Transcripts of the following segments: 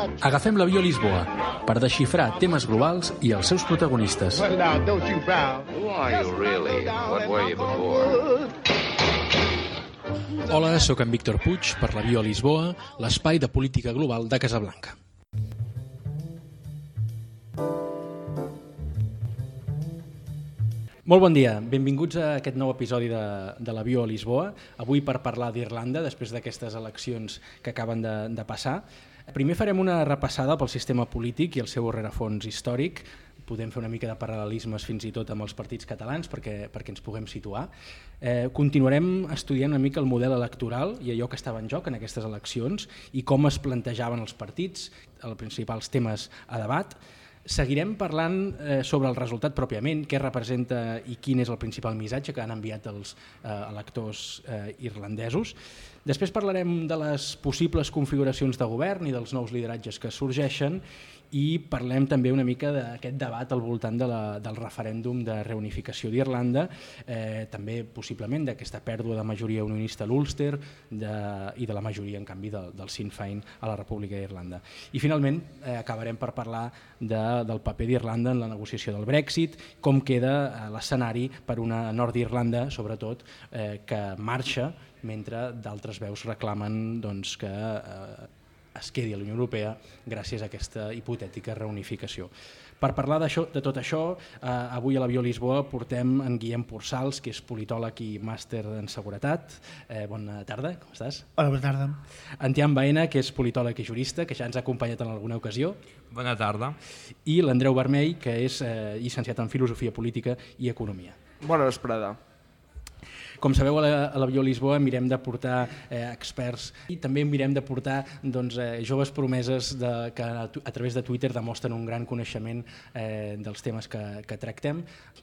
Agafem l'avió a Lisboa per desxifrar temes globals i els seus protagonistes. Hola, sóc en Víctor Puig per l'avió a Lisboa, l'espai de política global de Casablanca. Molt bon dia, benvinguts a aquest nou episodi de, de l'avió a Lisboa. Avui per parlar d'Irlanda, després d'aquestes eleccions que acaben de, de passar. Primer farem una repassada pel sistema polític i el seu rerefons històric. Podem fer una mica de paral·lelismes fins i tot amb els partits catalans perquè, perquè ens puguem situar. Eh, continuarem estudiant una mica el model electoral i allò que estava en joc en aquestes eleccions i com es plantejaven els partits, els principals temes a debat. Seguirem parlant eh, sobre el resultat pròpiament, què representa i quin és el principal missatge que han enviat els eh, electors eh, irlandesos. Després parlarem de les possibles configuracions de govern i dels nous lideratges que sorgeixen i parlem també una mica d'aquest debat al voltant de la, del referèndum de reunificació d'Irlanda, eh, també possiblement d'aquesta pèrdua de majoria unionista a l'Ulster i de la majoria, en canvi, del, del Sinn Féin a la República d'Irlanda. I finalment eh, acabarem per parlar de, del paper d'Irlanda en la negociació del Brexit, com queda eh, l'escenari per una Nord d'Irlanda, sobretot, eh, que marxa mentre d'altres veus reclamen doncs, que eh, es quedi a la Unió Europea gràcies a aquesta hipotètica reunificació. Per parlar de tot això, eh, avui a l'avió Lisboa portem en Guillem Porsals, que és politòleg i màster en seguretat. Eh, bona tarda, com estàs? Hola, bona tarda. En Tian Baena, que és politòleg i jurista, que ja ens ha acompanyat en alguna ocasió. Bona tarda. I l'Andreu Vermell, que és eh, llicenciat en Filosofia Política i Economia. Bona vesprada. Com sabeu, a l'avió Lisboa mirem de portar eh, experts i també mirem de portar doncs, eh, joves promeses de, que a, a través de Twitter demostren un gran coneixement eh, dels temes que, que tractem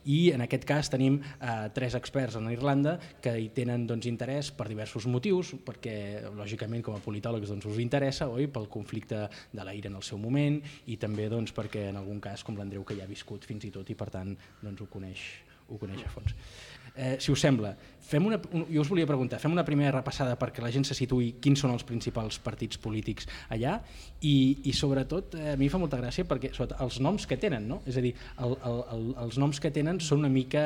i en aquest cas tenim eh, tres experts en Irlanda que hi tenen doncs, interès per diversos motius, perquè lògicament com a politòlegs doncs, us interessa, oi? pel conflicte de l'aire en el seu moment i també doncs, perquè en algun cas com l'Andreu que ja ha viscut fins i tot i per tant doncs, ho coneix ho coneix a fons. Eh, si us sembla, fem una, un, jo us volia preguntar, fem una primera repassada perquè la gent se situï quins són els principals partits polítics allà i, i sobretot eh, a mi fa molta gràcia perquè sobretot, els noms que tenen, no? és a dir, el, el, el, els noms que tenen són una mica,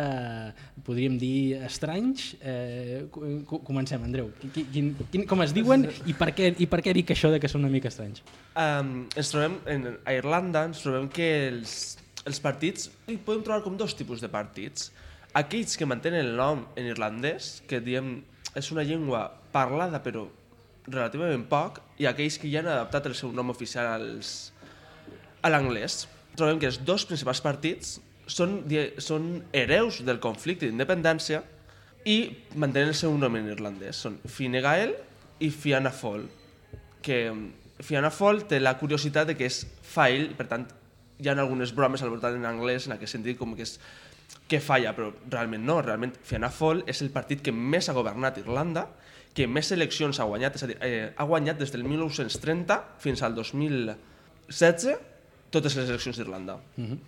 podríem dir, estranys. Eh, comencem, Andreu. Quin, quin, com es diuen i per, què, i per què dic això de que són una mica estranys? Um, ens trobem, en, a Irlanda ens trobem que els, els partits, podem trobar com dos tipus de partits aquells que mantenen el nom en irlandès, que diem és una llengua parlada però relativament poc, i aquells que ja han adaptat el seu nom oficial als, a l'anglès. Trobem que els dos principals partits són, són hereus del conflicte d'independència i mantenen el seu nom en irlandès. Són Fine Gael i Fianna Fáil, que Fianna Fáil té la curiositat de que és fail, per tant hi ha algunes bromes al voltant en anglès en aquest sentit com que és que falla, però realment no. Realment Fianna Fáil és el partit que més ha governat Irlanda, que més eleccions ha guanyat, és a dir, eh, ha guanyat des del 1930 fins al 2016 totes les eleccions d'Irlanda. Mhm. -huh.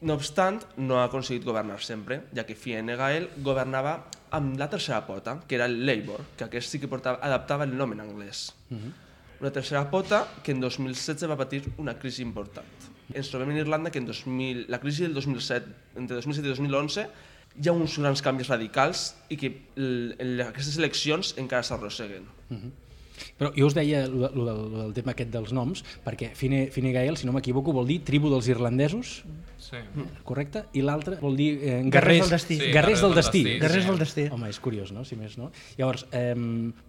No obstant, no ha aconseguit governar sempre, ja que Fianna Gael governava amb la tercera pota, que era el Labour, que aquest sí que portava, adaptava el nom en anglès. Mhm. -huh. Una tercera pota que en 2016 va patir una crisi important ens trobem en Irlanda que en 2000, la crisi del 2007, entre 2007 i 2011 hi ha uns grans canvis radicals i que el, aquestes eleccions encara s'arrosseguen. Uh mhm. -huh. Però jo us deia el, el, el, el tema aquest dels noms, perquè Fine, Fine Gael, si no m'equivoco, vol dir tribu dels irlandesos, sí. correcte? I l'altre vol dir eh, guerrers, del destí. Sí, guerrers del destí. destí. Guerrers del destí. Home, és curiós, no? Si més no. Llavors, eh,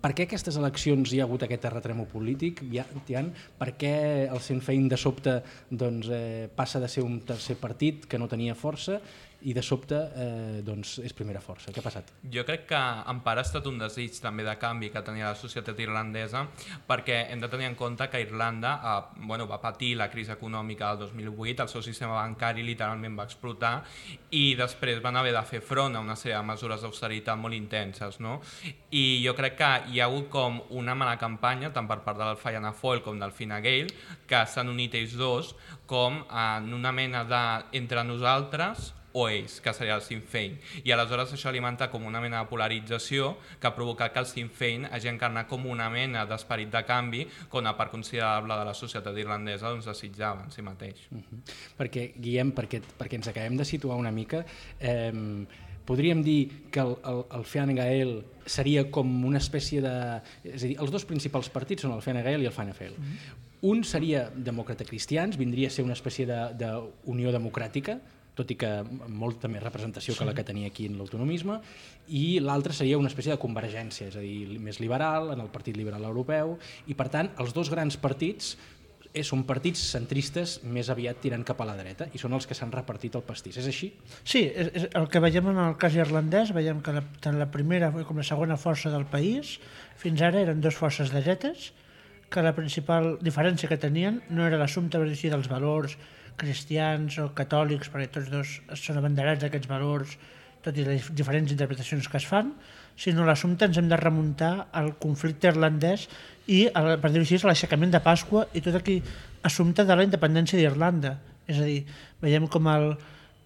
per què aquestes eleccions hi ha hagut aquest terratrèmol polític? Ja, Tian, per què el Sinn Féin de sobte doncs, eh, passa de ser un tercer partit que no tenia força i de sobte eh, doncs és primera força. Què ha passat? Jo crec que en part ha estat un desig també de canvi que tenia la societat irlandesa perquè hem de tenir en compte que Irlanda eh, bueno, va patir la crisi econòmica del 2008, el seu sistema bancari literalment va explotar i després van haver de fer front a una sèrie de mesures d'austeritat molt intenses. No? I jo crec que hi ha hagut com una mala campanya tant per part del Fianna Fáil com del Fine Gael que s'han unit ells dos com en una mena de nosaltres o ells, que seria el Sinn Féin. I aleshores això alimenta com una mena de polarització que ha provocat que el Sinn Féin hagi encarnat com una mena d'esperit de canvi que una part considerable de la societat irlandesa doncs, desitjava en si mateix. Uh -huh. Perquè, Guillem, perquè, perquè ens acabem de situar una mica, eh, podríem dir que el, el, el Fine Gael seria com una espècie de... És a dir, els dos principals partits són el Fine Gael i el Fine Gael. Uh -huh. Un seria demòcrata-cristians, vindria a ser una espècie d'unió de, democràtica, tot i que molta més representació sí. que la que tenia aquí en l'autonomisme, i l'altre seria una espècie de convergència, és a dir, més liberal, en el Partit Liberal Europeu, i per tant els dos grans partits eh, són partits centristes més aviat tirant cap a la dreta i són els que s'han repartit el pastís. És així? Sí, és, és el que veiem en el cas irlandès, veiem que la, tant la primera com la segona força del país fins ara eren dues forces de dretes, que la principal diferència que tenien no era l'assumpte dels valors cristians o catòlics, perquè tots dos són abanderats d'aquests valors, tot i les diferents interpretacions que es fan, sinó l'assumpte ens hem de remuntar al conflicte irlandès i, per dir-ho així, l'aixecament de Pasqua i tot aquí assumpte de la independència d'Irlanda. És a dir, veiem com el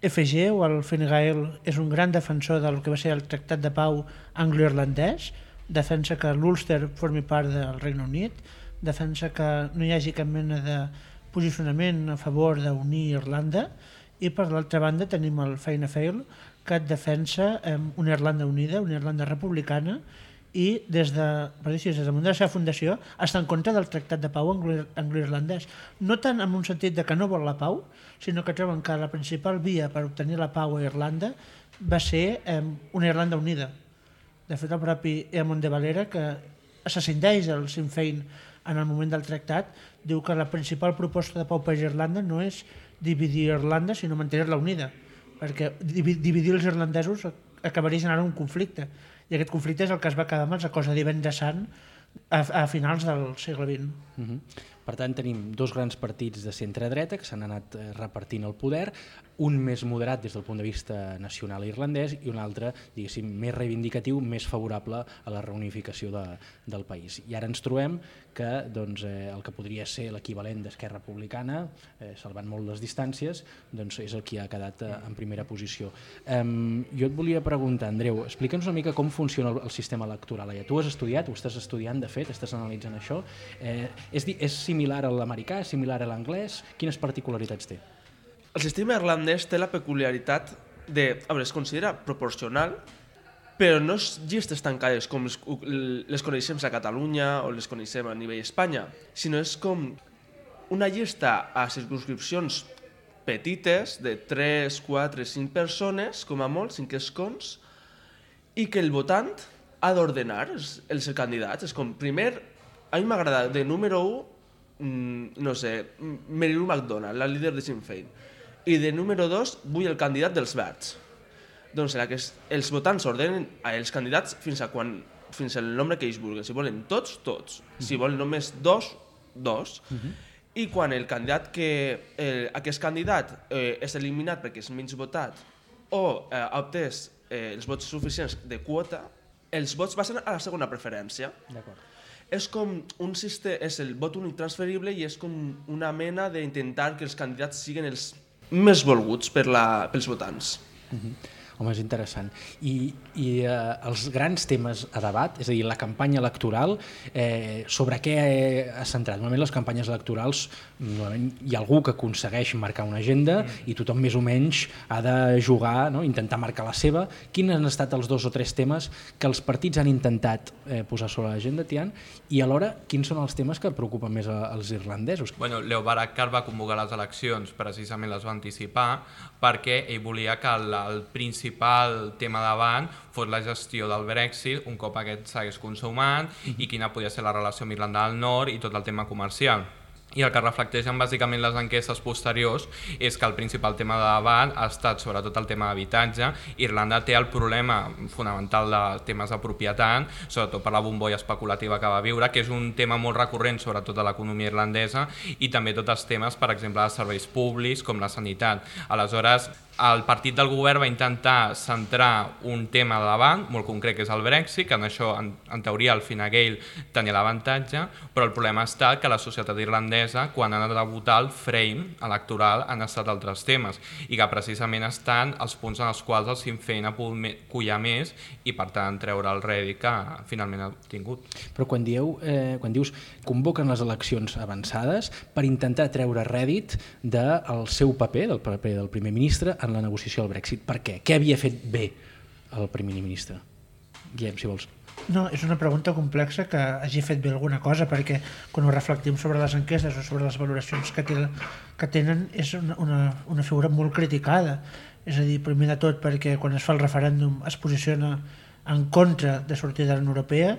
FG o el Fine Gael és un gran defensor del que va ser el Tractat de Pau anglo-irlandès, defensa que l'Ulster formi part del Regne Unit, defensa que no hi hagi cap mena de posicionament a favor d'unir Irlanda i per l'altra banda tenim el Fianna Fáil que defensa eh, una Irlanda unida, una Irlanda republicana i des de, per dir des de la seva fundació està en contra del Tractat de Pau anglo-irlandès. No tant en un sentit de que no vol la pau, sinó que troben que la principal via per obtenir la pau a Irlanda va ser eh, una Irlanda unida. De fet, el propi Eamon de Valera, que assassineix el Sinn Féin en el moment del tractat, diu que la principal proposta de pau per Irlanda no és dividir Irlanda, sinó mantenir-la unida, perquè dividir els irlandesos acabaria generant un conflicte, i aquest conflicte és el que es va quedar amb els acords de divendres sant a, a finals del segle XX. Uh -huh. Per tant, tenim dos grans partits de centre-dreta que s'han anat eh, repartint el poder, un més moderat des del punt de vista nacional irlandès i un altre, més reivindicatiu, més favorable a la reunificació de, del país. I ara ens trobem que doncs, eh, el que podria ser l'equivalent d'Esquerra Republicana, eh, salvant molt les distàncies, doncs és el que ha quedat eh, en primera posició. Eh, jo et volia preguntar, Andreu, explica'ns una mica com funciona el, el sistema electoral. Ja tu has estudiat, ho estàs estudiant, de fet, estàs analitzant això. Eh, és, és similar a l'americà, similar a l'anglès? Quines particularitats té? El sistema irlandès té la peculiaritat de... A veure, es considera proporcional, però no és llistes tancades com les, les coneixem a Catalunya o les coneixem a nivell Espanya, sinó és com una llista a circunscripcions petites de 3, 4, 5 persones, com a molt, 5 escons, i que el votant ha d'ordenar els, els candidats. És com, primer, a mi m'agrada de número 1, mm, no sé, Mary Lou McDonald, la líder de Sinn Féin i de número 2 vull el candidat dels verds. Doncs serà que els votants ordenen els candidats fins a quan fins al nombre que ells vulguin. Si volen tots, tots. Si volen només dos, dos. Uh -huh. I quan el candidat que eh, aquest candidat eh, és eliminat perquè és menys votat o eh, ha obtès eh, els vots suficients de quota, els vots passen a la segona preferència. D'acord. És com un sistema, és el vot únic transferible i és com una mena d'intentar que els candidats siguin els més volguts per la, pels votants. Uh -huh. Home, és interessant. I, i eh, els grans temes a debat, és a dir, la campanya electoral, eh, sobre què ha centrat? Normalment les campanyes electorals hi ha algú que aconsegueix marcar una agenda mm. i tothom més o menys ha de jugar, no? intentar marcar la seva. Quins han estat els dos o tres temes que els partits han intentat eh, posar sobre l'agenda, Tian? I alhora, quins són els temes que preocupen més als irlandesos? Bueno, Leo Varadkar va convocar les eleccions, precisament les va anticipar, perquè ell volia que el, el principal tema davant fos la gestió del Brexit un cop aquest s'hagués consumat mm -hmm. i quina podia ser la relació amb Irlanda del Nord i tot el tema comercial i el que reflecteixen bàsicament les enquestes posteriors és que el principal tema de debat ha estat sobretot el tema d'habitatge. Irlanda té el problema fonamental de temes de propietat, sobretot per la bombolla especulativa que va viure, que és un tema molt recurrent sobretot a l'economia irlandesa i també tots els temes, per exemple, de serveis públics com la sanitat. Aleshores, el partit del govern va intentar centrar un tema davant, molt concret, que és el Brexit, que en això, en, en teoria, el Fine Gael tenia l'avantatge, però el problema està que la societat irlandesa, quan han anat a votar el frame electoral, han estat altres temes, i que precisament estan els punts en els quals el Sinn Féin ha pogut collar més i, per tant, treure el rèdit que finalment ha tingut. Però quan, dieu, eh, quan dius convoquen les eleccions avançades per intentar treure rèdit del seu paper, del paper del primer ministre, en la negociació del Brexit. Per què? Què havia fet bé el primer ministre? Guillem, si vols. No, és una pregunta complexa que hagi fet bé alguna cosa perquè quan ho reflectim sobre les enquestes o sobre les valoracions que, té, que tenen és una, una, una figura molt criticada. És a dir, primer de tot perquè quan es fa el referèndum es posiciona en contra de sortir de la Unió Europea,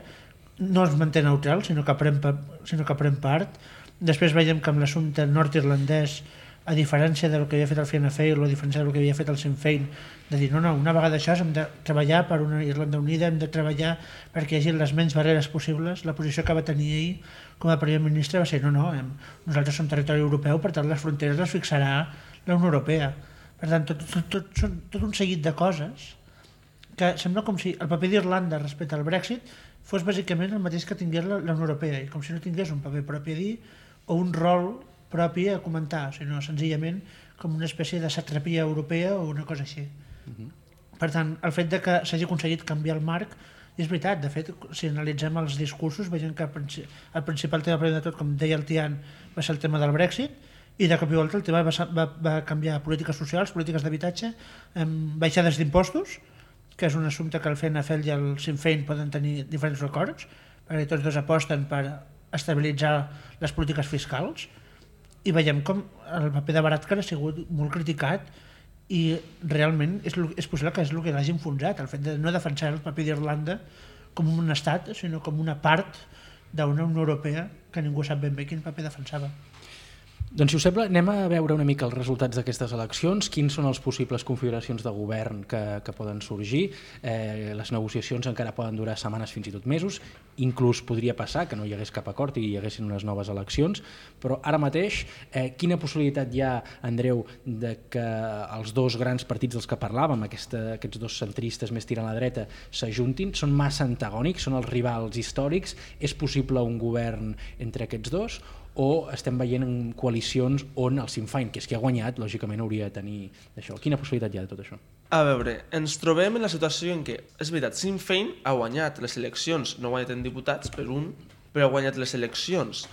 no es manté neutral, sinó que pren, sinó que pren part. Després veiem que amb l'assumpte nord-irlandès a diferència del que havia fet el Fianna Fáil o a diferència del que havia fet el Sinn Féin, de dir, no, no, una vegada això hem de treballar per una Irlanda Unida, hem de treballar perquè hi hagi les menys barreres possibles. La posició que va tenir ell com a primer ministre va ser, no, no, hem, nosaltres som territori europeu, per tant les fronteres les fixarà la Unió Europea. Per tant, tot, tot, tot, tot, tot un seguit de coses que sembla com si el paper d'Irlanda respecte al Brexit fos bàsicament el mateix que tingués la, la Unió Europea, i com si no tingués un paper propi a dir o un rol propi a comentar, sinó senzillament com una espècie de satrapia europea o una cosa així. Uh -huh. Per tant, el fet de que s'hagi aconseguit canviar el marc és veritat, de fet, si analitzem els discursos, veiem que el principal tema, primer de tot, com deia el Tian, va ser el tema del Brexit, i de cop i volta el tema va, va, va canviar polítiques socials, polítiques d'habitatge, baixades d'impostos, que és un assumpte que el FNFL i el Sinn Féin poden tenir diferents records, perquè tots dos aposten per estabilitzar les polítiques fiscals, i veiem com el paper de Baratcar ha sigut molt criticat i realment és, és possible que és el que l'hagi enfonsat, el fet de no defensar el paper d'Irlanda com un estat, sinó com una part d'una Unió Europea que ningú sap ben bé quin paper defensava. Doncs si us sembla, anem a veure una mica els resultats d'aquestes eleccions, quins són els possibles configuracions de govern que, que poden sorgir. Eh, les negociacions encara poden durar setmanes, fins i tot mesos, inclús podria passar que no hi hagués cap acord i hi haguessin unes noves eleccions, però ara mateix eh, quina possibilitat hi ha, Andreu, de que els dos grans partits dels que parlàvem, aquesta, aquests dos centristes més tirant a la dreta, s'ajuntin? Són massa antagònics? Són els rivals històrics? És possible un govern entre aquests dos? O estem veient en coalicions on el Sinn Féin, que és qui ha guanyat, lògicament hauria de tenir això. Quina possibilitat hi ha de tot això? A veure, ens trobem en la situació en què, és veritat, Sinn Féin ha guanyat les eleccions, no ha guanyat en diputats per un, però ha guanyat les eleccions.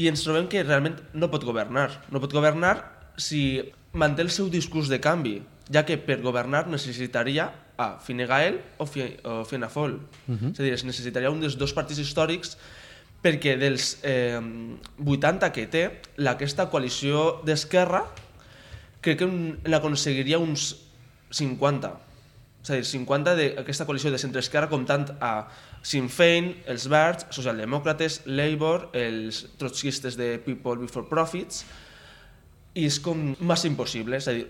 I ens trobem que realment no pot governar. No pot governar si manté el seu discurs de canvi, ja que per governar necessitaria a Fine Gael o, o Fianna Fáil. Uh -huh. És a dir, es necessitaria un dels dos partits històrics perquè dels eh, 80 que té, aquesta coalició d'Esquerra crec que n'aconseguiria uns 50. És a dir, 50 d'aquesta coalició de centre-esquerra comptant a Sinn Féin, els Verds, Socialdemòcrates, Labour, els trotskistes de People Before Profits, i és com massa impossible. És a dir,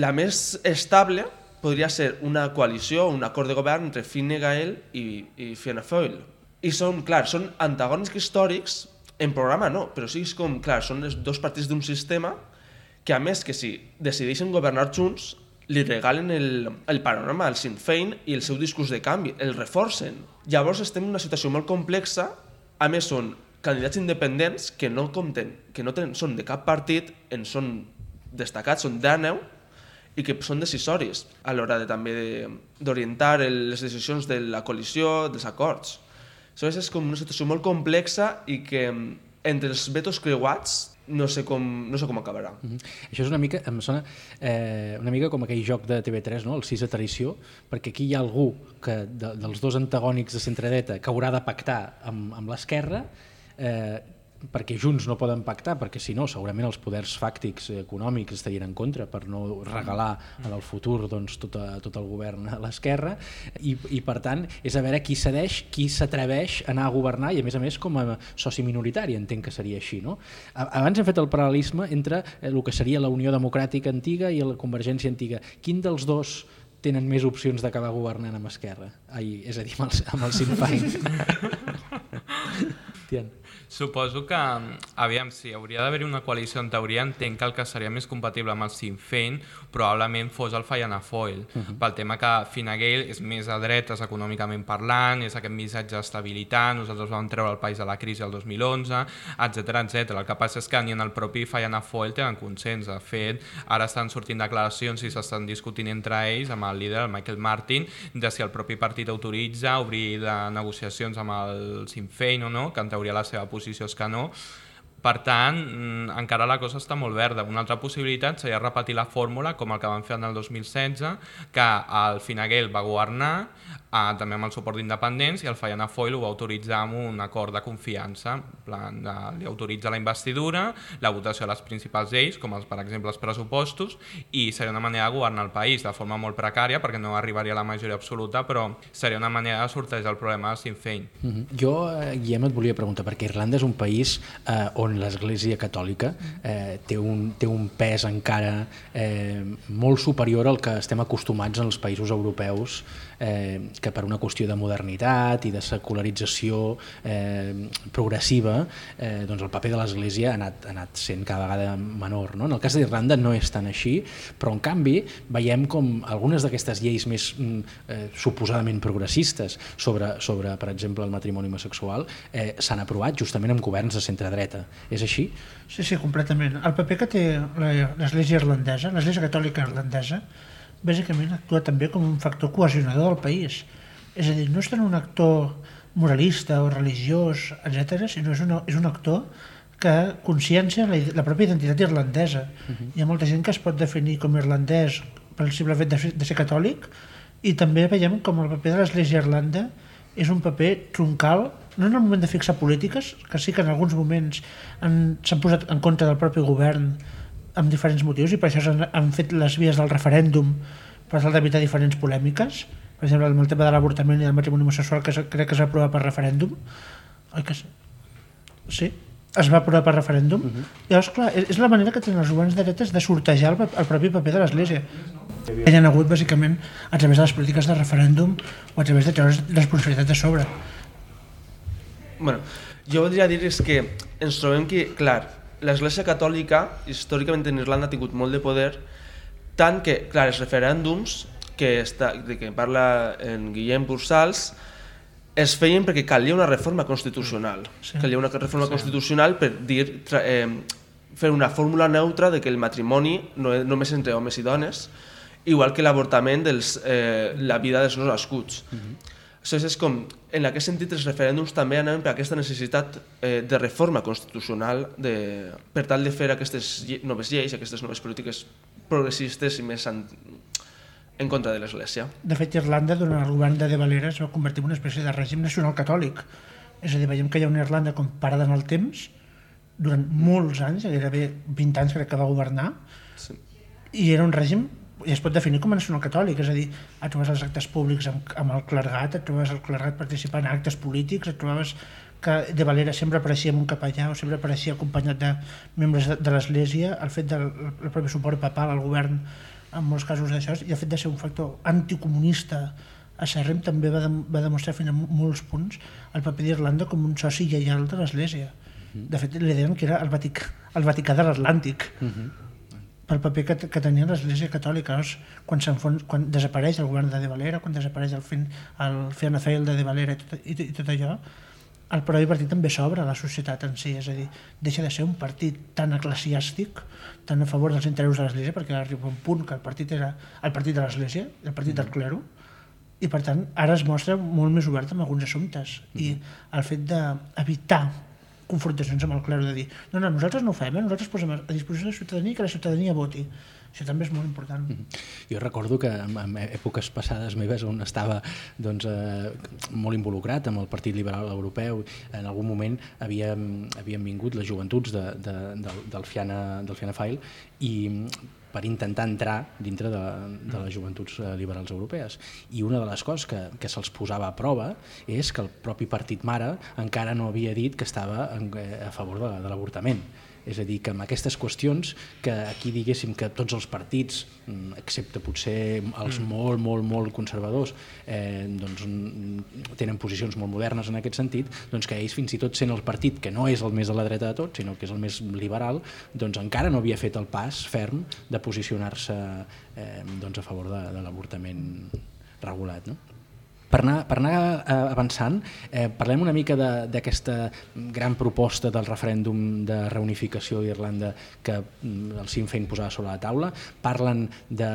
la més estable podria ser una coalició, un acord de govern entre Fine Gael i, i Fianna Fáil, i són, clar, són antagònics històrics, en programa no, però sí és com, clar, són els dos partits d'un sistema que a més que si decideixen governar junts, li regalen el, el panorama al Sinn Féin i el seu discurs de canvi, el reforcen. Llavors estem en una situació molt complexa, a més són candidats independents que no compten, que no tenen, són de cap partit, en són destacats, són d'àneu, i que són decisoris a l'hora de, també d'orientar les decisions de la coalició, dels acords. Aleshores és com una situació molt complexa i que entre els vetos creuats no sé com, no sé com acabarà. Mm -hmm. Això és una mica, em sona eh, una mica com aquell joc de TV3, no? el 6 a tradició, perquè aquí hi ha algú que de, dels dos antagònics de centre-dreta que haurà de pactar amb, amb l'esquerra, eh, perquè junts no poden pactar, perquè si no segurament els poders fàctics econòmics estarien en contra per no regalar en el futur doncs, tot, a, tot el govern a l'esquerra i, i per tant és a veure qui cedeix, qui s'atreveix a anar a governar i a més a més com a soci minoritari entenc que seria així no? abans hem fet el paral·lelisme entre el que seria la Unió Democràtica antiga i la Convergència antiga quin dels dos tenen més opcions d'acabar governant amb Esquerra? Ai, és a dir, amb el, amb el Sinn Féin. Tian. Suposo que, aviam, si hauria d'haver una coalició en teoria, entenc que el que seria més compatible amb el Sinn Féin probablement fos el Fayana Foil, uh -huh. pel tema que Fine Gael és més a dretes econòmicament parlant, és aquest missatge d'estabilitat, nosaltres vam treure el país de la crisi el 2011, etc etc. El que passa és que ni en el propi Fayana Foil tenen consens. De fet, ara estan sortint declaracions i s'estan discutint entre ells amb el líder, el Michael Martin, de si el propi partit autoritza obrir de negociacions amb el Sinn Féin o no, que en teoria la seva posició és que no, per tant, mm, encara la cosa està molt verda. Una altra possibilitat seria repetir la fórmula com el que van fer en el 2016, que el Finaguel va governar, eh, també amb el suport d'independents, i el Fayana Foil ho va autoritzar amb un acord de confiança. En plan, de, li autoritza la investidura, la votació de les principals lleis, com els, per exemple els pressupostos, i seria una manera de governar el país de forma molt precària, perquè no arribaria a la majoria absoluta, però seria una manera de sortejar el problema de Sinn Féin. Uh -huh. Jo, eh, Guillem, et volia preguntar, perquè Irlanda és un país eh, on l'Església Catòlica eh, té, un, té un pes encara eh, molt superior al que estem acostumats en els països europeus eh, que per una qüestió de modernitat i de secularització eh, progressiva eh, doncs el paper de l'Església ha anat, ha anat sent cada vegada menor. No? En el cas d'Irlanda no és tan així, però en canvi veiem com algunes d'aquestes lleis més mm, eh, suposadament progressistes sobre, sobre, per exemple, el matrimoni homosexual eh, s'han aprovat justament amb governs de centre-dreta. És així? Sí, sí, completament. El paper que té la- l'Església irlandesa, l'Església Catòlica irlandesa, bàsicament actua també com un factor cohesionador del país. És a dir, no és tant un actor moralista o religiós, etc, sinó és un, és un actor que consciencia la, la pròpia identitat irlandesa. Uh -huh. Hi ha molta gent que es pot definir com irlandès pel simple fet de, ser- de ser catòlic i també veiem com el paper de l'Església Irlanda és un paper troncal, no en el moment de fixar polítiques, que sí que en alguns moments han- s'han posat en contra del propi govern amb diferents motius i per això s'han han fet les vies del referèndum per tal d'evitar diferents polèmiques. Per exemple amb el tema de l'avortament i del matrimoni homosexual que crec que es va aprovar per referèndum. Oi que sí? sí? Es va aprovar per referèndum? Uh -huh. llavors clar, és és la manera que tenen els governs de dretes de sortejar el, el propi paper de l'Església. Hi han hagut bàsicament a través de les polítiques de referèndum o a través de treure responsabilitat de sobre. Bueno, jo voldria dir és que ens trobem que, clar, l'Església Catòlica històricament en Irlanda ha tingut molt de poder, tant que, clar, els referèndums que, està, de què parla en Guillem Bursals es feien perquè calia una reforma constitucional. Sí. Calia una reforma sí. constitucional per dir, tra- eh, fer una fórmula neutra de que el matrimoni no és només entre homes i dones, igual que l'avortament, dels, eh, la vida dels no nascuts. Uh -huh. Aleshores, és com, en aquest sentit, els referèndums també anaven per aquesta necessitat eh, de reforma constitucional de, per tal de fer aquestes lle noves lleis, aquestes noves polítiques progressistes i més en, en contra de l'Església. De fet, Irlanda, durant el govern de De Valera, es va convertir en una espècie de règim nacional catòlic. És a dir, veiem que hi ha una Irlanda com parada en el temps, durant molts anys, gairebé 20 anys crec que va governar, Sí. i era un règim i es pot definir com a nacional catòlic, és a dir, et trobes els actes públics amb, amb el clergat, et trobes el clergat participant en actes polítics, et trobaves que de Valera sempre apareixia amb un capellà o sempre apareixia acompanyat de membres de, de l'Església, el fet del el propi suport papal al govern en molts casos d'això, i el fet de ser un factor anticomunista acèrrim també va, de, va demostrar fins a molts punts el paper d'Irlanda com un soci lleial de l'Església. De fet, li deien que era el Vaticà, el Vaticà de l'Atlàntic pel paper que, que tenia l'Església Catòlica. Llavors, quan, quan desapareix el govern de De Valera, quan desapareix el, fin, el Fianna Fáil de De Valera i tot, i, i tot allò, el propi partit també s'obre a la societat en si, és a dir, deixa de ser un partit tan eclesiàstic, tan a favor dels interessos de l'Església, perquè arriba un punt que el partit era el partit de l'Església, el partit del clero, i per tant ara es mostra molt més obert amb alguns assumptes. I el fet d'evitar confrontacions amb el clero de dir no, no, nosaltres no ho fem, eh? nosaltres posem a disposició de la ciutadania que la ciutadania voti. Això també és molt important. Jo recordo que en, en èpoques passades meves on estava doncs, eh, molt involucrat amb el Partit Liberal Europeu, en algun moment havíem, havien vingut les joventuts de, de, del, del, Fiana, del Fianna Fáil i per intentar entrar dintre de, de les joventuts eh, liberals europees. I una de les coses que, que se'ls posava a prova és que el propi partit mare encara no havia dit que estava en, eh, a favor de, de l'avortament. És a dir, que amb aquestes qüestions, que aquí diguéssim que tots els partits, mm, excepte potser els mm. molt, molt, molt conservadors, eh, doncs, mm, tenen posicions molt modernes en aquest sentit, doncs que ells fins i tot sent el partit que no és el més a la dreta de tot, sinó que és el més liberal, doncs encara no havia fet el pas ferm de posicionar-se eh, doncs a favor de, de l'avortament regulat. No? Per anar, per anar eh, avançant, eh, parlem una mica d'aquesta gran proposta del referèndum de reunificació d'Irlanda que mm, el Sinn Féin posava sobre la taula. Parlen de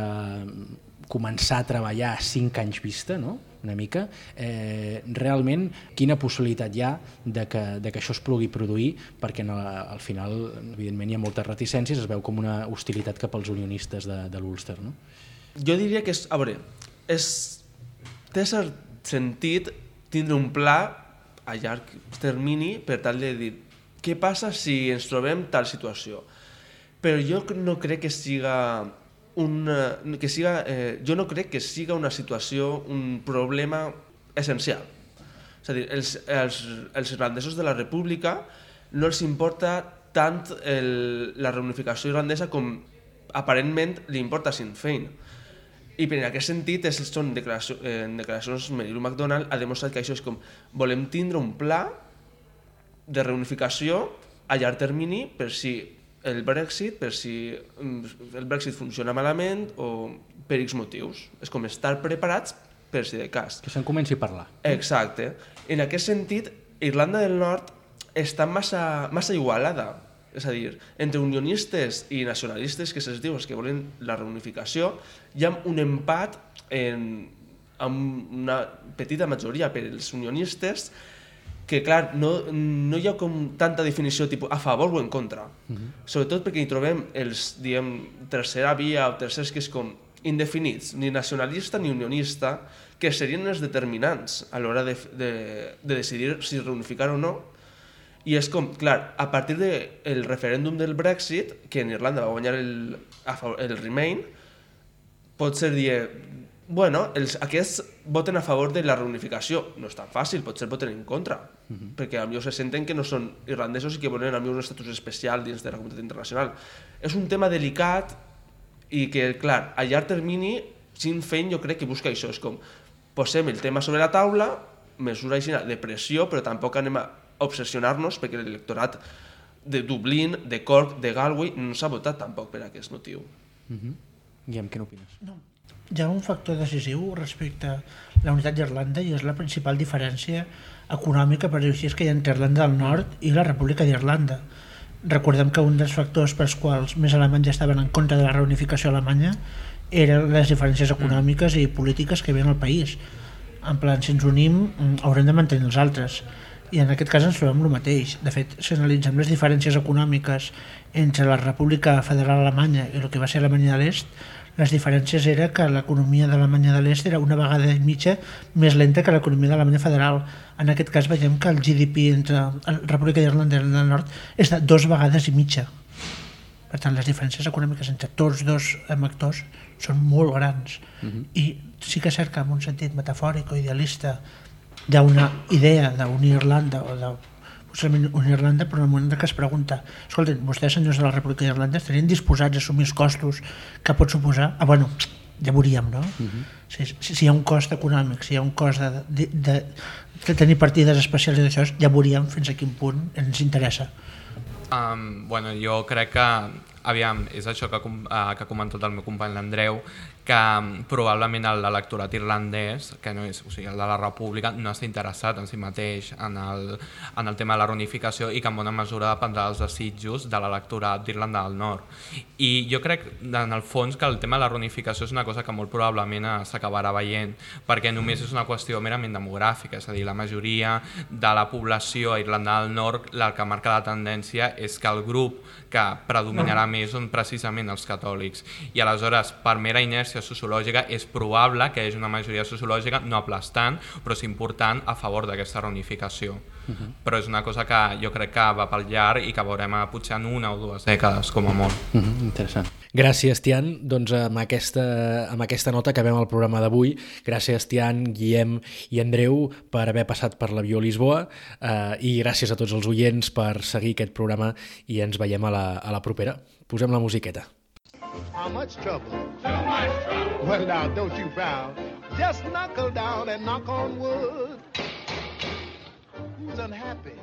començar a treballar a cinc anys vista, no? una mica, eh, realment quina possibilitat hi ha de que, de que això es pugui produir, perquè no, al final, evidentment, hi ha moltes reticències, es veu com una hostilitat cap als unionistes de, de l'Ulster. No? Jo diria que és, a veure, és, té cert sentit tindre un pla a llarg termini per tal de dir què passa si ens trobem tal situació. Però jo no crec que siga una, que siga, eh, jo no crec que siga una situació, un problema essencial. És a dir, els, els, els irlandesos de la República no els importa tant el, la reunificació irlandesa com aparentment li importa Sinn Féin. I per en aquest sentit, és, són declaracions, eh, en declaracions, Merilu McDonald ha demostrat que això és com volem tindre un pla de reunificació a llarg termini per si el Brexit, per si mm, el Brexit funciona malament o per X motius. És com estar preparats per si de cas. Que se'n comenci a parlar. Exacte. En aquest sentit, Irlanda del Nord està massa, massa igualada és a dir, entre unionistes i nacionalistes, que se'ls diu els que volen la reunificació, hi ha un empat en, amb una petita majoria per als unionistes que, clar, no, no hi ha com tanta definició tipus a favor o en contra. Uh -huh. Sobretot perquè hi trobem els, diem, tercera via o tercers que és com indefinits, ni nacionalista ni unionista, que serien els determinants a l'hora de, de, de decidir si reunificar o no, i és com, clar, a partir del de referèndum del Brexit, que en Irlanda va guanyar el, el Remain, pot ser dir, bueno, els, aquests voten a favor de la reunificació. No és tan fàcil, potser voten en contra, uh mhm. -huh. perquè millor se senten que no són irlandesos i que volen a millor un estatus especial dins de la comunitat internacional. És un tema delicat i que, clar, a llarg termini, Sinn Féin jo crec que busca això, és com, posem el tema sobre la taula, mesura així de pressió, però tampoc anem a obsessionar-nos perquè l'electorat de Dublín, de Cork, de Galway no s'ha votat tampoc per aquest motiu. Mm -hmm. Guillem, què n'opines? No. Hi ha un factor decisiu respecte a la unitat d'Irlanda i és la principal diferència econòmica, per dir així, que hi ha entre Irlanda del Nord i la República d'Irlanda. Recordem que un dels factors pels quals més alemanys estaven en contra de la reunificació alemanya eren les diferències econòmiques i polítiques que hi havia al país. En plan, si ens unim, mm, haurem de mantenir els altres i en aquest cas ens trobem el mateix. De fet, si analitzem les diferències econòmiques entre la República Federal Alemanya i el que va ser Alemanya de l'Est, les diferències era que l'economia d'Alemanya de l'Est era una vegada i mitja més lenta que l'economia de l'Alemanya Federal. En aquest cas veiem que el GDP entre la República d'Irlanda i del Nord és de dos vegades i mitja. Per tant, les diferències econòmiques entre tots dos actors són molt grans. Uh -huh. I sí que és cert que en un sentit metafòric o idealista hi ha una idea d'unir Irlanda o de possiblement unir Irlanda, però en el moment que es pregunta escolta, vostès senyors de la República d'Irlanda estarien disposats a assumir els costos que pot suposar? Ah, bueno, ja veuríem, no? Uh -huh. si, si, si hi ha un cost econòmic, si hi ha un cost de, de, de, de tenir partides especials i d'això, ja veuríem fins a quin punt ens interessa. Um, bueno, jo crec que aviam, és això que, uh, que ha comentat el meu company l'Andreu, que mm, probablement l'electorat irlandès, que no és, o sigui, el de la República, no està interessat en si mateix en el, en el tema de la reunificació i que en bona mesura dependrà dels desitjos de l'electorat d'Irlanda del Nord. I jo crec, en el fons, que el tema de la reunificació és una cosa que molt probablement eh, s'acabarà veient, perquè només és una qüestió merament demogràfica, és a dir, la majoria de la població a Irlanda del Nord, el que marca la tendència és que el grup que predominarà més són precisament els catòlics. I aleshores, per mera inèrcia inèrcia sociològica és probable que hi hagi una majoria sociològica no aplastant, però és important a favor d'aquesta reunificació. Uh mhm. -huh. Però és una cosa que jo crec que va pel llarg i que veurem a, potser en una o dues dècades, com a molt. Uh mhm, -huh, interessant. Gràcies, Tian. Doncs amb aquesta, amb aquesta nota acabem el programa d'avui. Gràcies, Tian, Guillem i Andreu per haver passat per la Bio Lisboa eh, i gràcies a tots els oients per seguir aquest programa i ens veiem a la, a la propera. Posem la musiqueta. How much trouble? Too much trouble. Well, now, don't you frown. Just knuckle down and knock on wood. Who's unhappy?